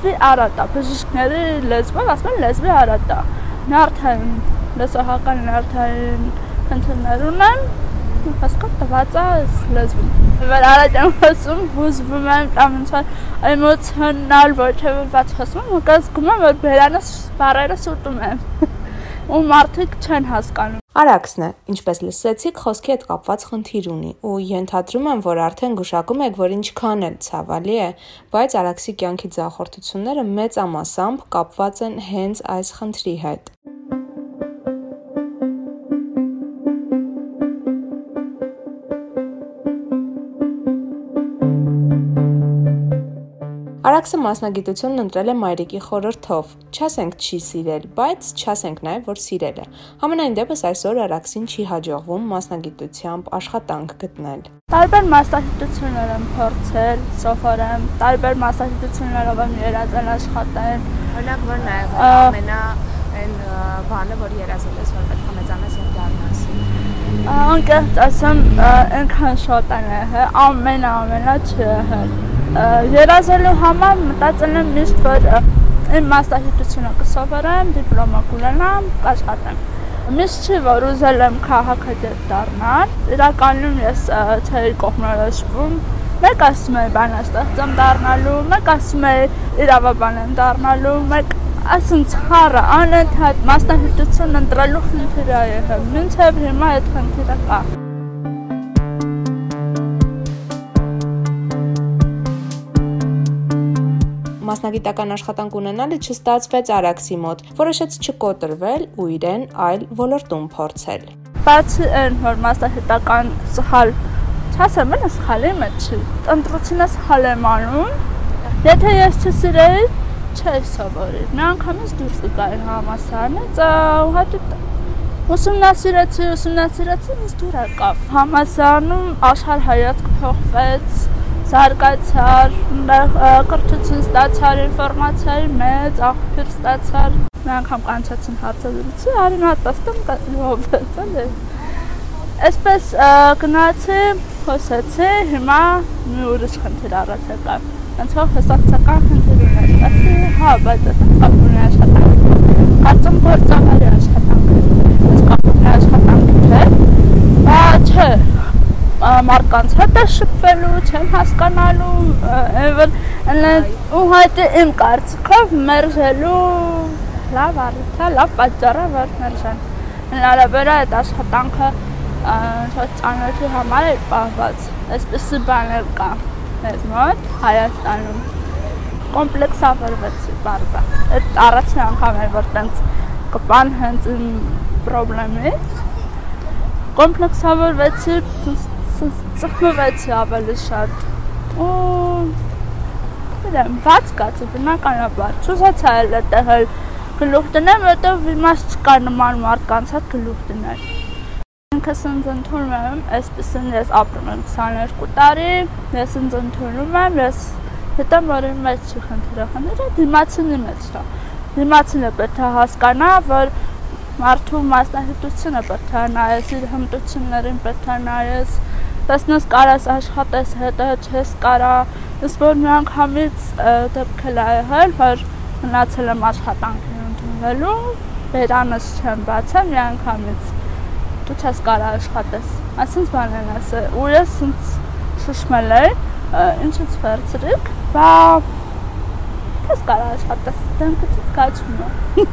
լեզվի արատա, բժիշկների լեզվով ասում են լեզվի արատա։ Նյարդային լեզվահական նյարդային խնդիրներ ունեմ, հասկա տված է լեզվում։ Վեր արատ եմ խոսում, հուզվում եմ, կամ ինչ որ էմոցիոնալ ոչևէ բաց խոսում, ու կզգում եմ, որ բերանս բարերը սուտում եմ ու մարդիկ չեն հասկանում։ Արաքսն է, ինչպես լսեցիք, խոսքի հետ կապված խնդիր ունի ու ենթադրում եմ, որ արդեն գուշակում եք, որ ինչքան էլ ցավալի է, բայց Արաքսի կյանքի ձախորդությունները մեծամասամբ կապված են հենց այս խնդրի հետ։ Արաքսը մասնագիտությունն ընտրել է մայրիկի խորհրդով։ Չասենք չի սիրել, բայց չասենք նաև որ սիրել է։ Համենայն դեպս այսօր Արաքսին չի հաջողվում մասնագիտությամբ աշխատանք գտնել։ Տարբեր մասնագիտություններ եմ փորձել, սովորեմ, տարբեր մասնագիտություններով եմ երազել աշխատել։ Օրինակ որ նաև ամենա այն բանը, որ երազել ես, որ պետք է մեծանաս եւ դառնաս։ Անկեղծ ասեմ, այնքան շատ եղել, ամենա ամենա չեղել երազելու համար մտածել եմ միշտ, որ իմ մասնագիտությունը կսովորեմ, դիպլոմը կունենամ, կաշխատեմ։ Միշտ չի, որ ուզել եմ քաղաքագետ դառնալ։ Իրականում ես թերի կողմներ աշխվում։ Մեկ ասում է բան ստեղծեմ դառնալու, մեկ ասում է իրավաբան եմ դառնալու, մեկ ասում ցարը անընդհատ մասնագիտություն ընտրելու խնդիր է Մինչև հիմա այդ խնդիրը կա։ մասնագիտական աշխատանք ունենալը չստացվեց Արաքսի մոտ։ Որոշեց չկոտրվել ու իրեն այլ ոլորտում փորձել։ Բացի այն, որ մասնագիտական սխալ չասեմ, մենը սխալի մեջ չի։ Ընտրությունը սխալ եմ անում։ Եթե ես չսիրեի, չէի սովորի։ Մի անգամից դուրս գայի համասարանից, ուղղակի ուսումնասիրեցի, ուսումնասիրեցի, ինձ դուր եկավ։ Համասարանում աշխարհ հայացք փոխվեց, զարգացար, կրթություն ստացար, ինֆորմացիայի մեծ աղբյուր ստացար։ Մի անգամ կանչեցին հարցազրույցի, արին հատաստում կողովեց, էլի։ Այսպես գնացի, խոսեցի, հիմա մի ուրիշ խնդիր առաջ եկավ։ Ոնց որ հսակցական խնդիր ուներ, ասի, հա, բայց դա կապունի աշխատանք։ Կարծում գործավարի աշխատանք է։ Այս կապունի աշխատանք չէ։ Բա չէ, մարդկանց հետ է շփվելու, չեմ հասկանալու, որ ու հայտը իմ կարծիքով մերժելու լավ առիթ է, լավ պատճառ է, որ մերժան։ Հնարավոր է այդ աշխատանքը շատ ծանոթի համար է պահված։ Այսպեսի բաներ կա մեզ մոտ Հայաստանում։ Կոմպլեքսավորվեցի բարձա։ Այդ առաջին անգամ էր որ տենց կպան հենց իմ խնդրի կոմպլեքսավորվեցի ծխմվեցի ավելի շատ ու դրեմ բաց կացի բնականաբար չուսացա էլ այդտեղ գլուխ դնեմ որտեվ իմաստ չկա նման մարդկանց հետ գլուխ դնել ինքս ինձ ընդունում եմ այսպեսին ես ապրում եմ 22 տարի ես ինձ ընդունում եմ ես հետո որ իմ մեջ չի խնդիրը խնդիրը դիմացինի մեջ է դիմացինը պետք է հասկանա որ մարդու մասնահետությունը պետք է նայես իր հմտություններին պետք է նայես տեսնես կարաս աշխատես հետո չես կարա ըստ որ մի անգամից դեպք էլ եղել որ մնացել եմ աշխատանքի ընդունվելու բերանս չեմ բացել մի անգամից դու չես կարա աշխատես ասենց բան են ասել ու ես ինձ շշմել է ինչից վերցրիկ բա չես կարա աշխատես դեմքից կաչում է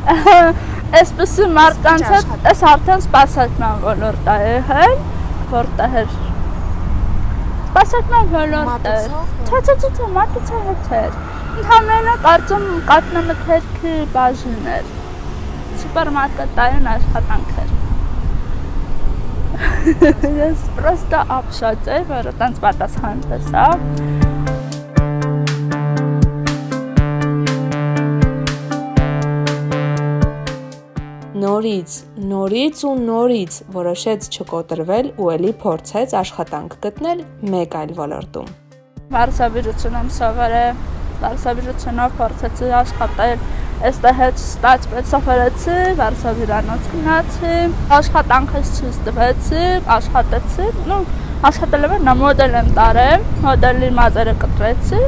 Այսպեսի մարդկանց հետ այս արդեն սպասարկման ոլորտ է եղել որտեղ սպասարկման ոլորտը չէ մատուցա հետ էր ընդհանրապես կարծում կատնամթերքի բաժին էր սուպերմարկետային աշխատանք էր ես պրոստը ապշած էր որ տենց պատասխան տեսա նորից, նորից ու նորից որոշեց չկոտրվել ու ելի փորձեց աշխատանք գտնել մեկ այլ ոլորտում։ Վարսավիրություն եմ սովորել, վարսավիրությունով փորձեցի աշխատել, այստեղ հետ ստացվեց սովորեցի, վարսավիրանոց գնացի, աշխատանքս չստվեցի, աշխատեցի, նո աշխատել եմ նա մոդել եմ տարել, մոդելի մազերը կտրեցի,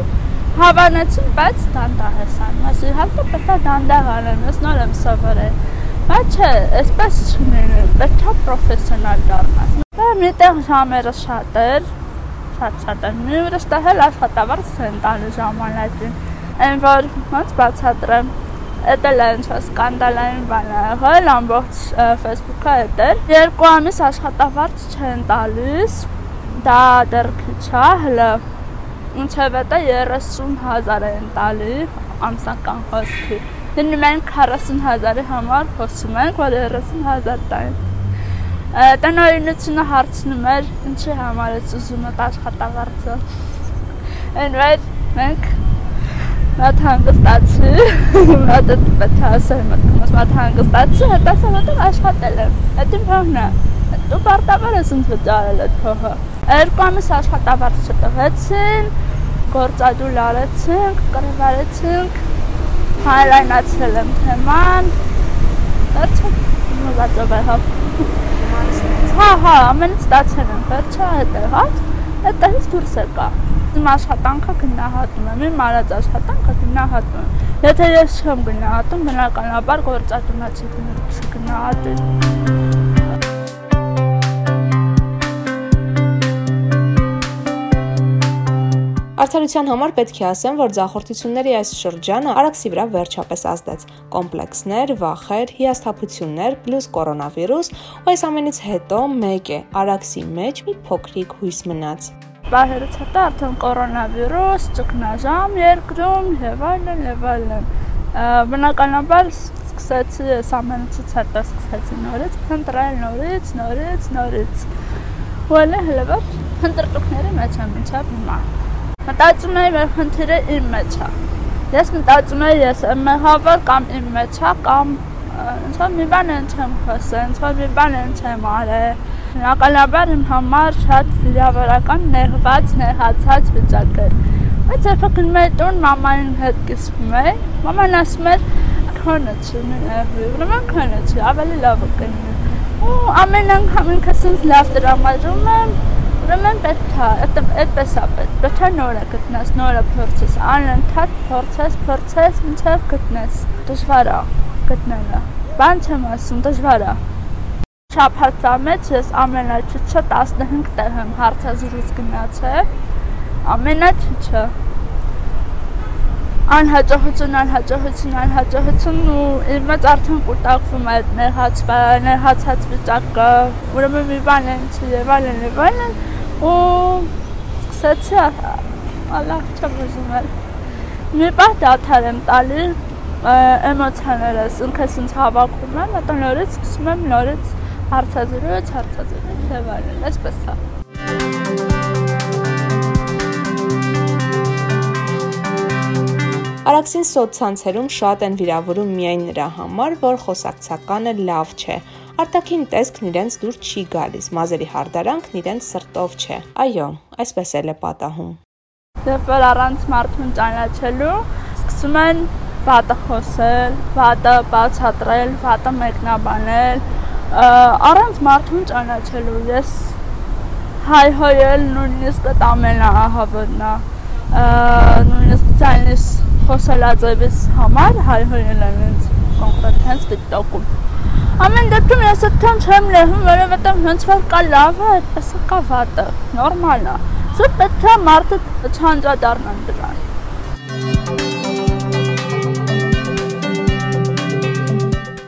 Հավանեցին, բայց դանդաղ է սանում։ Ես իհարկե պետք է դանդաղ անեմ, ես նոր եմ սովորել։ Բայց չէ, այսպես պետք է պրոֆեսիոնալ դառնաս։ Դա միտեղ ժամերը շատ էր, շատ-շատ էր։ Մի ուրիշ տեղ աշխատավարձ չեն տալու ժամանակին։ Այն որ ոնց բացատրեմ, Էդել է ինչ սկանդալային բան է եղել, ամբողջ Facebook-ը էդել։ Երկու ամիս աշխատավարձ չեն տալիս, դա դեռ քիչ է, հələ ինչև է 30000 են տալի ամսական խոսքի։ Դինի մենք 40000-ի համար խոսում ենք, որ 30000 տային։ Տնօրինությունը հարցնում էր, ինչի համար է ուզում այդ աշխատավարձը։ Այնպես մենք Մատ հանգստացի, մատ պետք է ասեմ, մատ հանգստացի, հետո ասեմ, աշխատել եմ։ Այդ իմ փողն է։ Դու պարտավոր ես ինձ վճարել այդ փողը։ Երկու ամիս աշխատավարձ չտվեցին, գործադուլ արեցինք, կռվարեցինք, հայլայնացրել եմ թեման։ Վերջը մոզածով է հա։ Հա, հա, ամեն ստացել եմ, վերջը հետո հա։ Այդտեղից դուրս եկա իմ աշխատանքը գնահատում եմ, իմ արած աշխատանքը գնահատում եմ։ Եթե ես չեմ գնահատում, բնականաբար գործատունը չի գնահատի։ Արդարության համար պետք է ասեմ, որ ձախորդությունների այս շրջանը Արաքսի վրա վերջապես ազդեց։ Կոմպլեքսներ, վախեր, հիասթափություններ, պլյուս կորոնավիրուս, ու այս ամենից հետո մեկ է Արաքսի մեջ մի փոքրիկ հույս մնաց Պահերից հետո արդեն կորոնավիրուս, ճգնաժամ երկրում եւ այլն եւ այլն։ Բնականաբար սկսեցի այս ամենից հետո սկսեցի նորից փնտրել նորից, նորից, նորից։ Ուղղակի հələ փնտրտուքների մեջ եմ ինչա հիմա։ Մտածում եմ որ խնդիրը իմ մեջ է։ Ես մտածում եմ ես եմ հավալ կամ իմ մեջ է կամ ինչ որ մի բան չեմ խոսել, ինչ որ մի բան չեմ արել Բնականաբար իմ համար շատ վիրավորական նեղված, նեղացած վիճակ էր։ Բայց երբ գնում եմ տուն, մամային հետ կիսվում եմ։ Մաման ասում էր, քոնը նեղվի, ուրեմն քոնը չի, ավելի լավ կլինի։ Ու ամեն անգամ ինքս ինձ լավ տրամադրում եմ, ուրեմն պետք է, այդպես է պետք։ Պետք է նորը գտնես, նորը փորձես, անընդհատ փորձես, փորձես, մինչև գտնես։ Դժվար է գտնելը։ Բան չեմ ասում, դժվար է։ Շաբաթվա մեջ ես ամենաչուչը 15 տեղ եմ հարցազրույց գնացել։ Ամենաչուչը անհաջողություն, անհաջողություն, անհաջողություն ու իմ մեջ արդեն կուտակվում է ներհացած վիճակը, ուրեմն մի բան են եւ այլն եւ այլն ու սկսեցի ալավ չեմ ուզում էլ մի պահ դադար եմ տալի էմոցիաներս ինքս ինձ հավաքում եմ, հետո նորից սկսում եմ նորից հարցազրույց, հարցազրույց եւ այլն, այսպես է։ Արաքսին սոցցանցերում շատ են վիրավորում միայն նրա համար, որ խոսակցականը լավ չէ։ Արտակին տեսքն իրենց դուր չի գալիս, մազերի հարդարանքն իրենց սրտով չէ։ Այո, այսպես էլ է պատահում։ Երբ որ առանց մարդուն ճանաչելու սկսում են վատը խոսել, վատը բացատրել, վատը մեկնաբանել, առանց մարդուն ճանաչելու ես հայհոյել նույնիսկ այդ ամենաահավնա նույնիսկ ցայնես խոսալաձևից համար հայհոյել են ինձ կոնկրետ հենց TikTok-ում ամեն դեպքում ես այդքան չեմ լեհում որովհետև հենց որ կա լավը այդպես կա վատը նորմալ է սա պետք է մարդը չանդրադառնան դրան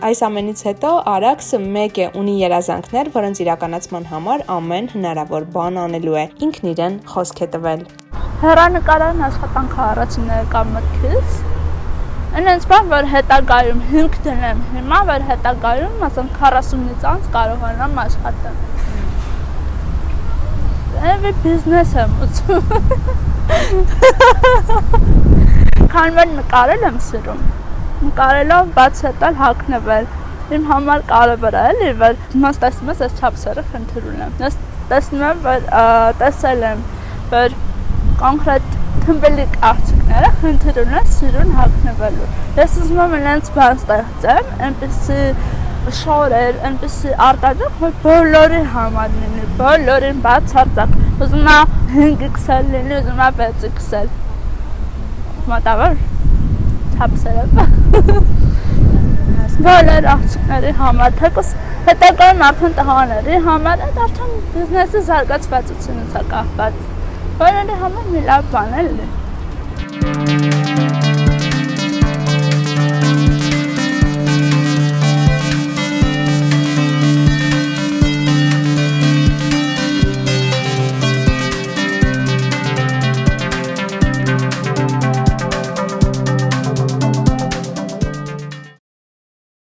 Այս ամենից հետո Արաքսը մեկ է ունի երազանքներ, որոնց իրականացման համար ամեն հնարավոր բան անելու է։ Ինքն իրեն խոսք է տվել։ Հեռանկարային աշխատանքը առաջինը կամ մտքից Այնպես բան, որ հետագայում հիմք դնեմ, հիմա որ հետագայում, ասեմ 40-ից անց կարողանամ աշխատել։ Էվի բիզնես եմ ուզում։ որ նկարել եմ սիրում նկարելով բաց հետալ հակնվել իմ համար կարևոր է էլի որ մաս տեսնում ես այս չափսերը խնդրում եմ ես տեսնում եմ որ տեսել եմ որ կոնկրետ թմբելիկ աղջիկները խնդրում են սիրուն հակնվելու ես ուզում եմ նրանց բան ստեղծեմ այնպեսի շորեր, այնպեսի արտադրում, որ բոլորի համար լինի, բոլորին բացարձակ։ Ուզում եմ 5 քսել լինի, ուզում եմ 6 քսել։ մոտավոր չափսերը բոլոր աղջիկների համար, թեկուս հետագայում արդեն տղաների համար, այդ արդեն բիզնեսի զարգացվածությունից է կախված։ Բոլորի համար մի լավ բան է։